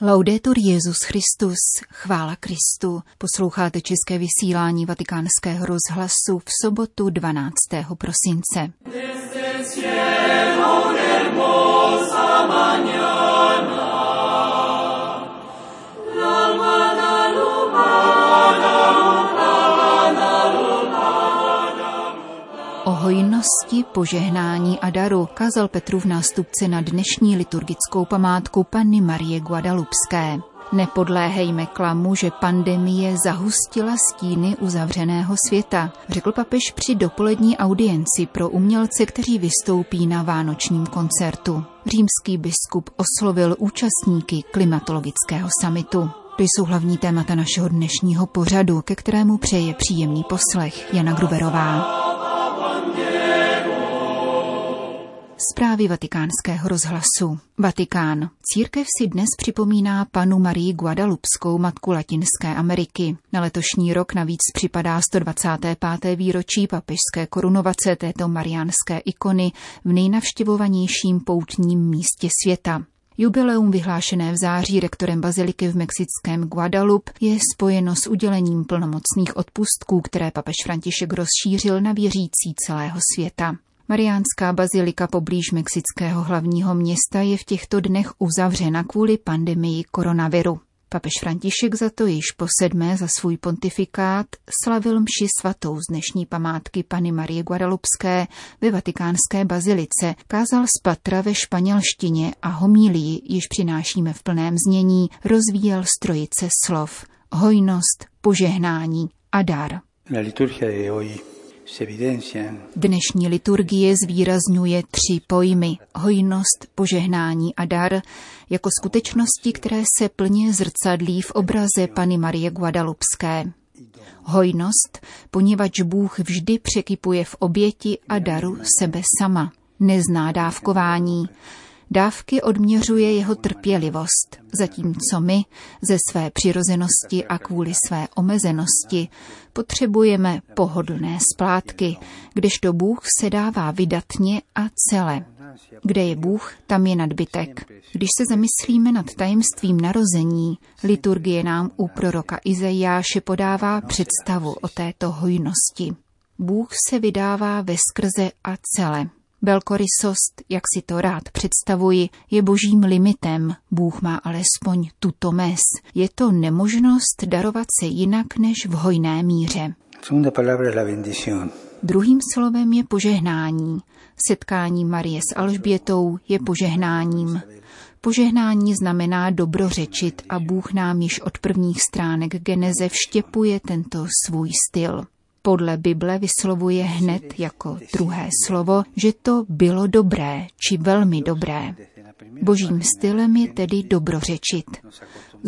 Laudetur Jezus Christus, chvála Kristu. Posloucháte české vysílání Vatikánského rozhlasu v sobotu 12. prosince. O hojnosti, požehnání a daru kázal Petru v nástupce na dnešní liturgickou památku Panny Marie Guadalupské. Nepodléhejme klamu, že pandemie zahustila stíny uzavřeného světa, řekl papež při dopolední audienci pro umělce, kteří vystoupí na vánočním koncertu. Římský biskup oslovil účastníky klimatologického samitu. To jsou hlavní témata našeho dnešního pořadu, ke kterému přeje příjemný poslech Jana Gruberová. Zprávy vatikánského rozhlasu. Vatikán. Církev si dnes připomíná panu Marii Guadalupskou, matku Latinské Ameriky. Na letošní rok navíc připadá 125. výročí papežské korunovace této mariánské ikony v nejnavštěvovanějším poutním místě světa. Jubileum vyhlášené v září rektorem baziliky v mexickém Guadalupe je spojeno s udělením plnomocných odpustků, které papež František rozšířil na věřící celého světa. Mariánská bazilika poblíž mexického hlavního města je v těchto dnech uzavřena kvůli pandemii koronaviru. Papež František za to již po sedmé za svůj pontifikát slavil mši svatou z dnešní památky Pany Marie Guadalupské ve vatikánské bazilice, kázal z patra ve španělštině a homílii, již přinášíme v plném znění, rozvíjel strojice slov, hojnost, požehnání a dar. Dnešní liturgie zvýrazňuje tři pojmy hojnost, požehnání a dar jako skutečnosti, které se plně zrcadlí v obraze Pany Marie Guadalupské. Hojnost, poněvadž Bůh vždy překypuje v oběti a daru sebe sama. Nezná dávkování, Dávky odměřuje jeho trpělivost, zatímco my ze své přirozenosti a kvůli své omezenosti potřebujeme pohodlné splátky, kdežto Bůh se dává vydatně a celé. Kde je Bůh, tam je nadbytek. Když se zamyslíme nad tajemstvím narození, liturgie nám u proroka Izajáše podává představu o této hojnosti. Bůh se vydává ve skrze a celé. Velkorysost, jak si to rád představuji, je božím limitem. Bůh má alespoň tuto mes. Je to nemožnost darovat se jinak než v hojné míře. Druhým slovem je požehnání. Setkání Marie s Alžbětou je požehnáním. Požehnání znamená dobrořečit a Bůh nám již od prvních stránek Geneze vštěpuje tento svůj styl podle Bible vyslovuje hned jako druhé slovo, že to bylo dobré či velmi dobré. Božím stylem je tedy dobrořečit.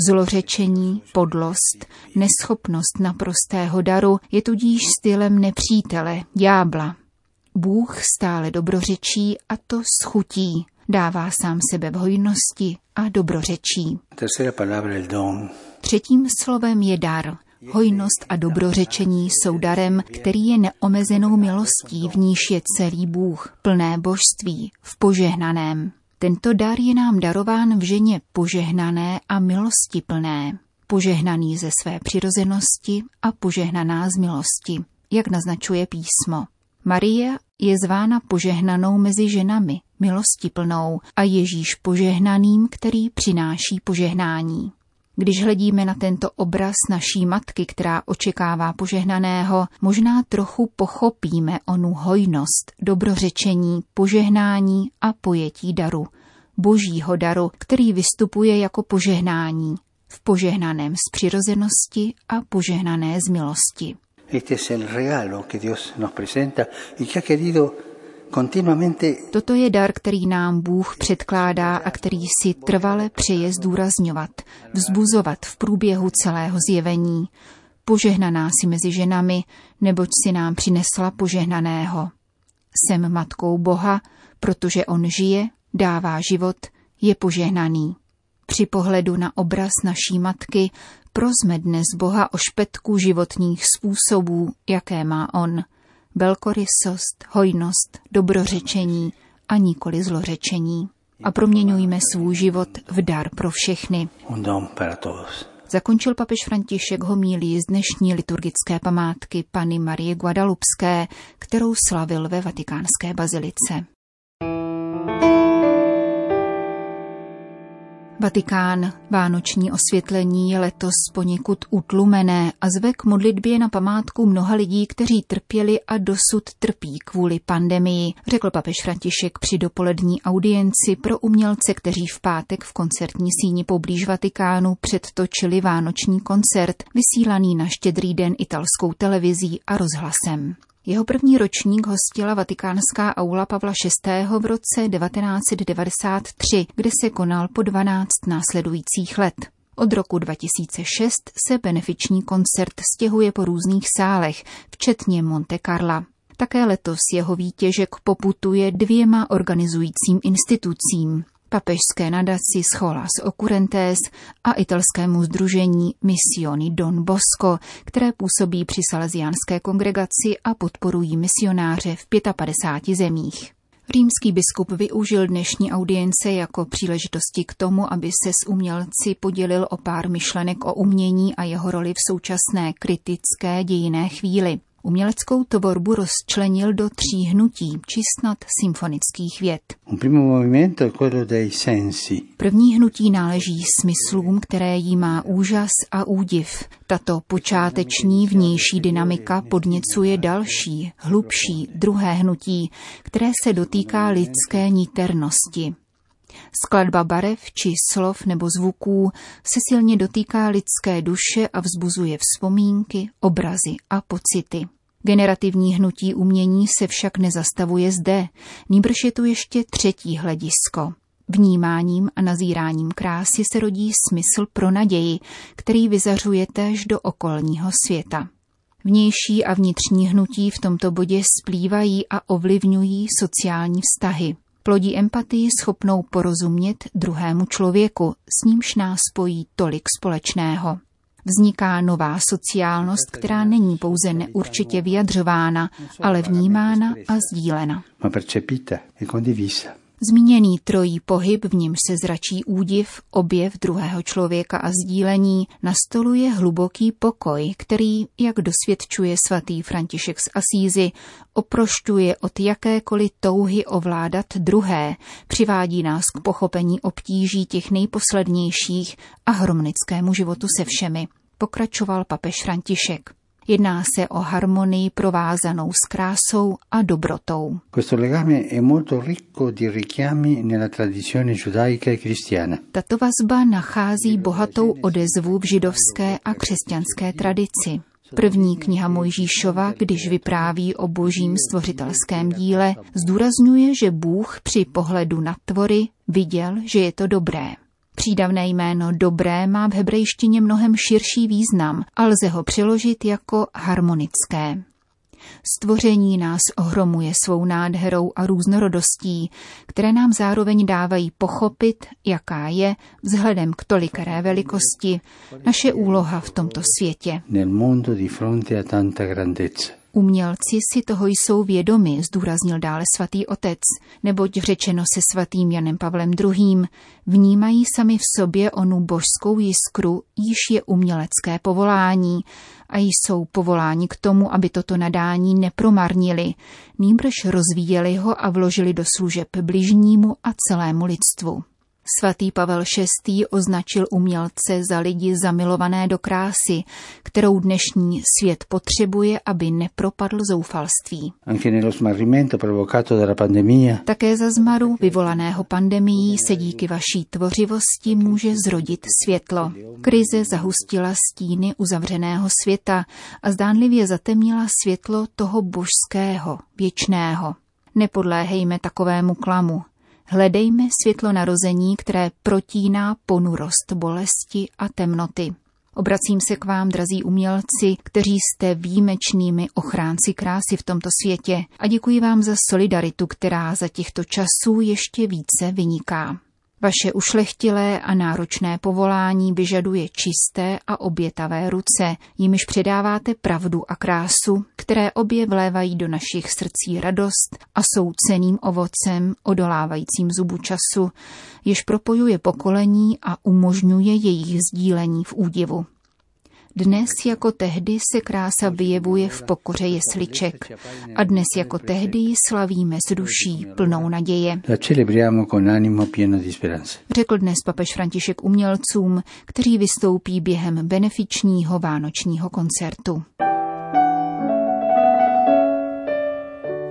Zlořečení, podlost, neschopnost naprostého daru je tudíž stylem nepřítele, ďábla. Bůh stále dobrořečí a to schutí, dává sám sebe v hojnosti a dobrořečí. Třetím slovem je dar – Hojnost a dobrořečení jsou darem, který je neomezenou milostí, v níž je celý Bůh, plné božství, v požehnaném. Tento dar je nám darován v ženě požehnané a milosti plné. Požehnaný ze své přirozenosti a požehnaná z milosti, jak naznačuje písmo. Marie je zvána požehnanou mezi ženami, milosti plnou a Ježíš požehnaným, který přináší požehnání. Když hledíme na tento obraz naší matky, která očekává požehnaného, možná trochu pochopíme onu hojnost, dobrořečení, požehnání a pojetí daru. Božího daru, který vystupuje jako požehnání, v požehnaném z přirozenosti a požehnané z milosti. Este es el regalo que Dios nos presenta y que ha querido Toto je dar, který nám Bůh předkládá a který si trvale přeje zdůrazňovat, vzbuzovat v průběhu celého zjevení. Požehnaná si mezi ženami, neboť si nám přinesla požehnaného. Jsem matkou Boha, protože on žije, dává život, je požehnaný. Při pohledu na obraz naší matky prosme dnes Boha o špetku životních způsobů, jaké má on – velkorysost, hojnost, dobrořečení a nikoli zlořečení. a proměňujme svůj život v dar pro všechny. Zakončil papež František homílí z dnešní liturgické památky Pany Marie Guadalupské, kterou slavil ve vatikánské bazilice. Vatikán. Vánoční osvětlení je letos poněkud utlumené a zve k modlitbě na památku mnoha lidí, kteří trpěli a dosud trpí kvůli pandemii, řekl papež František při dopolední audienci pro umělce, kteří v pátek v koncertní síni poblíž Vatikánu předtočili vánoční koncert, vysílaný na štědrý den italskou televizí a rozhlasem. Jeho první ročník hostila vatikánská aula Pavla VI. v roce 1993, kde se konal po 12 následujících let. Od roku 2006 se benefiční koncert stěhuje po různých sálech, včetně Monte Carla. Také letos jeho výtěžek poputuje dvěma organizujícím institucím papežské nadaci Scholas Occurrentes a italskému združení Missioni Don Bosco, které působí při salesiánské kongregaci a podporují misionáře v 55 zemích. Římský biskup využil dnešní audience jako příležitosti k tomu, aby se s umělci podělil o pár myšlenek o umění a jeho roli v současné kritické dějiné chvíli. Uměleckou tvorbu rozčlenil do tří hnutí, či snad symfonických věd. První hnutí náleží smyslům, které jí má úžas a údiv. Tato počáteční vnější dynamika podněcuje další, hlubší, druhé hnutí, které se dotýká lidské niternosti. Skladba barev či slov nebo zvuků se silně dotýká lidské duše a vzbuzuje vzpomínky, obrazy a pocity. Generativní hnutí umění se však nezastavuje zde, nýbrž je tu ještě třetí hledisko. Vnímáním a nazíráním krásy se rodí smysl pro naději, který vyzařuje též do okolního světa. Vnější a vnitřní hnutí v tomto bodě splývají a ovlivňují sociální vztahy. Plodí empatii schopnou porozumět druhému člověku, s nímž nás spojí tolik společného. Vzniká nová sociálnost, která není pouze neurčitě vyjadřována, ale vnímána a sdílena. Zmíněný trojí pohyb, v němž se zračí údiv, objev druhého člověka a sdílení, nastoluje hluboký pokoj, který, jak dosvědčuje svatý František z Asízy, oprošťuje od jakékoliv touhy ovládat druhé, přivádí nás k pochopení obtíží těch nejposlednějších a harmonickému životu se všemi, pokračoval papež František. Jedná se o harmonii provázanou s krásou a dobrotou. E Tato vazba nachází bohatou odezvu v židovské a křesťanské tradici. První kniha Mojžíšova, když vypráví o božím stvořitelském díle, zdůrazňuje, že Bůh při pohledu na tvory viděl, že je to dobré. Přídavné jméno dobré má v hebrejštině mnohem širší význam a lze ho přeložit jako harmonické. Stvoření nás ohromuje svou nádherou a různorodostí, které nám zároveň dávají pochopit, jaká je, vzhledem k tolikaré velikosti, naše úloha v tomto světě. Nel mondo di fronte a tanta grandezza. Umělci si toho jsou vědomi, zdůraznil dále svatý otec, neboť řečeno se svatým Janem Pavlem II. vnímají sami v sobě onu božskou jiskru, již je umělecké povolání a jsou povoláni k tomu, aby toto nadání nepromarnili, nýbrž rozvíjeli ho a vložili do služeb bližnímu a celému lidstvu. Svatý Pavel VI. označil umělce za lidi zamilované do krásy, kterou dnešní svět potřebuje, aby nepropadl zoufalství. Také za zmaru vyvolaného pandemií se díky vaší tvořivosti může zrodit světlo. Krize zahustila stíny uzavřeného světa a zdánlivě zatemnila světlo toho božského, věčného. Nepodléhejme takovému klamu. Hledejme světlo narození, které protíná ponurost bolesti a temnoty. Obracím se k vám, drazí umělci, kteří jste výjimečnými ochránci krásy v tomto světě a děkuji vám za solidaritu, která za těchto časů ještě více vyniká. Vaše ušlechtilé a náročné povolání vyžaduje čisté a obětavé ruce, jimiž předáváte pravdu a krásu, které obě vlévají do našich srdcí radost a jsou ceným ovocem odolávajícím zubu času, jež propojuje pokolení a umožňuje jejich sdílení v údivu. Dnes jako tehdy se krása vyjevuje v pokoře jesliček a dnes jako tehdy ji slavíme s duší plnou naděje. Řekl dnes papež František umělcům, kteří vystoupí během benefičního vánočního koncertu.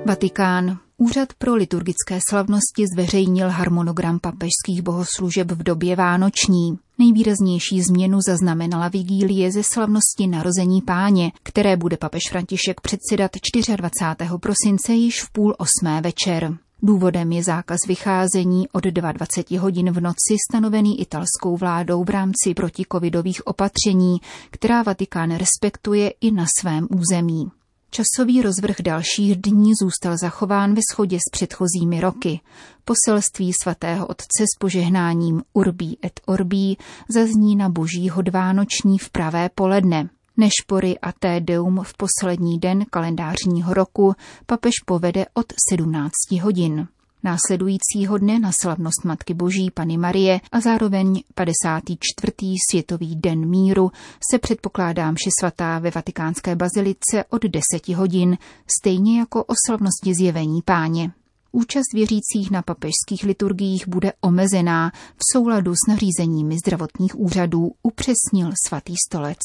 Vatikán. Úřad pro liturgické slavnosti zveřejnil harmonogram papežských bohoslužeb v době vánoční. Nejvýraznější změnu zaznamenala vigílie ze slavnosti narození páně, které bude papež František předsedat 24. prosince již v půl osmé večer. Důvodem je zákaz vycházení od 22 hodin v noci stanovený italskou vládou v rámci protikovidových opatření, která Vatikán respektuje i na svém území. Časový rozvrh dalších dní zůstal zachován ve shodě s předchozími roky. Poselství svatého otce s požehnáním Urbí et Orbí zazní na boží hodvánoční v pravé poledne. Nešpory a tédeum v poslední den kalendářního roku papež povede od 17 hodin. Následujícího dne na slavnost Matky Boží Pany Marie a zároveň 54. Světový den míru se předpokládá mši svatá ve vatikánské bazilice od 10 hodin, stejně jako o slavnosti zjevení páně. Účast věřících na papežských liturgiích bude omezená v souladu s nařízeními zdravotních úřadů, upřesnil svatý stolec.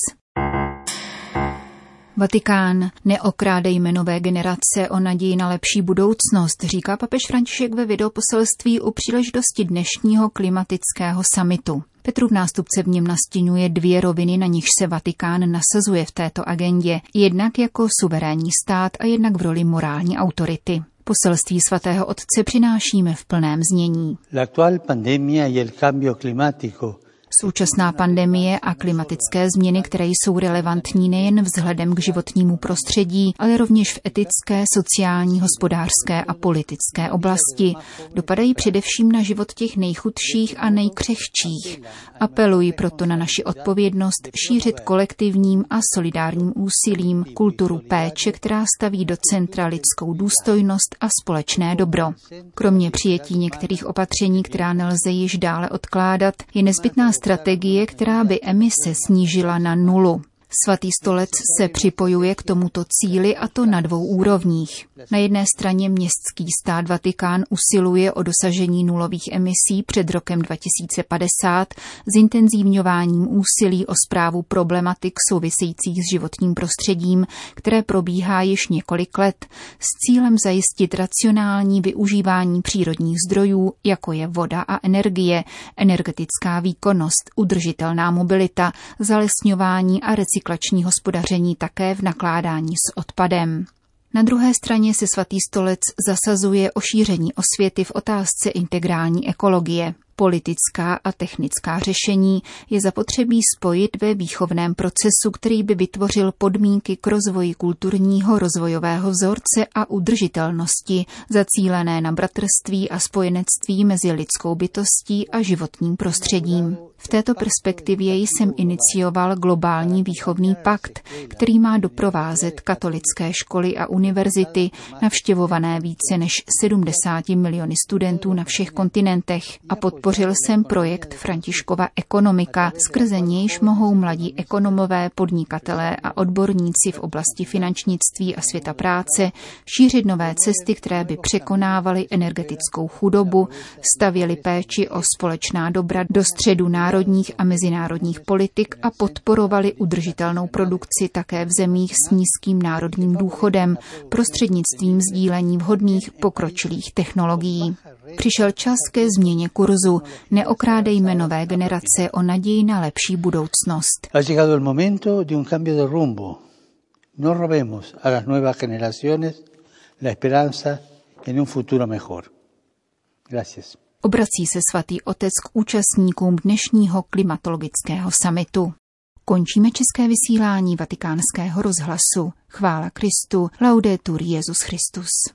Vatikán. Neokrádejme nové generace o naději na lepší budoucnost, říká papež František ve videoposelství u příležitosti dnešního klimatického samitu. Petrův nástupce v něm nastínuje dvě roviny, na nich se Vatikán nasazuje v této agendě, jednak jako suverénní stát a jednak v roli morální autority. Poselství svatého otce přinášíme v plném znění. La pandemia y el cambio climático Současná pandemie a klimatické změny, které jsou relevantní nejen vzhledem k životnímu prostředí, ale rovněž v etické, sociální, hospodářské a politické oblasti, dopadají především na život těch nejchudších a nejkřehčích. Apeluji proto na naši odpovědnost šířit kolektivním a solidárním úsilím kulturu péče, která staví do centra lidskou důstojnost a společné dobro. Kromě přijetí některých opatření, která nelze již dále odkládat, je nezbytná strategie, která by emise snížila na nulu. Svatý stolec se připojuje k tomuto cíli a to na dvou úrovních. Na jedné straně městský stát Vatikán usiluje o dosažení nulových emisí před rokem 2050 s intenzívňováním úsilí o zprávu problematik souvisejících s životním prostředím, které probíhá již několik let, s cílem zajistit racionální využívání přírodních zdrojů, jako je voda a energie, energetická výkonnost, udržitelná mobilita, zalesňování a recyklace recyklační hospodaření také v nakládání s odpadem. Na druhé straně se svatý stolec zasazuje o šíření osvěty v otázce integrální ekologie. Politická a technická řešení je zapotřebí spojit ve výchovném procesu, který by vytvořil podmínky k rozvoji kulturního rozvojového vzorce a udržitelnosti, zacílené na bratrství a spojenectví mezi lidskou bytostí a životním prostředím. V této perspektivě jsem inicioval globální výchovný pakt, který má doprovázet katolické školy a univerzity, navštěvované více než 70 miliony studentů na všech kontinentech a podpořil jsem projekt Františkova ekonomika, skrze nějž mohou mladí ekonomové, podnikatelé a odborníci v oblasti finančnictví a světa práce šířit nové cesty, které by překonávaly energetickou chudobu, stavěly péči o společná dobra do středu národních a mezinárodních politik a podporovali udržitelnou produkci také v zemích s nízkým národním důchodem prostřednictvím sdílení vhodných pokročilých technologií. Přišel čas ke změně kurzu. Neokrádejme nové generace o naději na lepší budoucnost. No robemos a las nuevas generaciones la esperanza en un futuro mejor. Gracias. Obrací se svatý otec k účastníkům dnešního klimatologického samitu. Končíme české vysílání vatikánského rozhlasu. Chvála Kristu, laudetur Jezus Christus.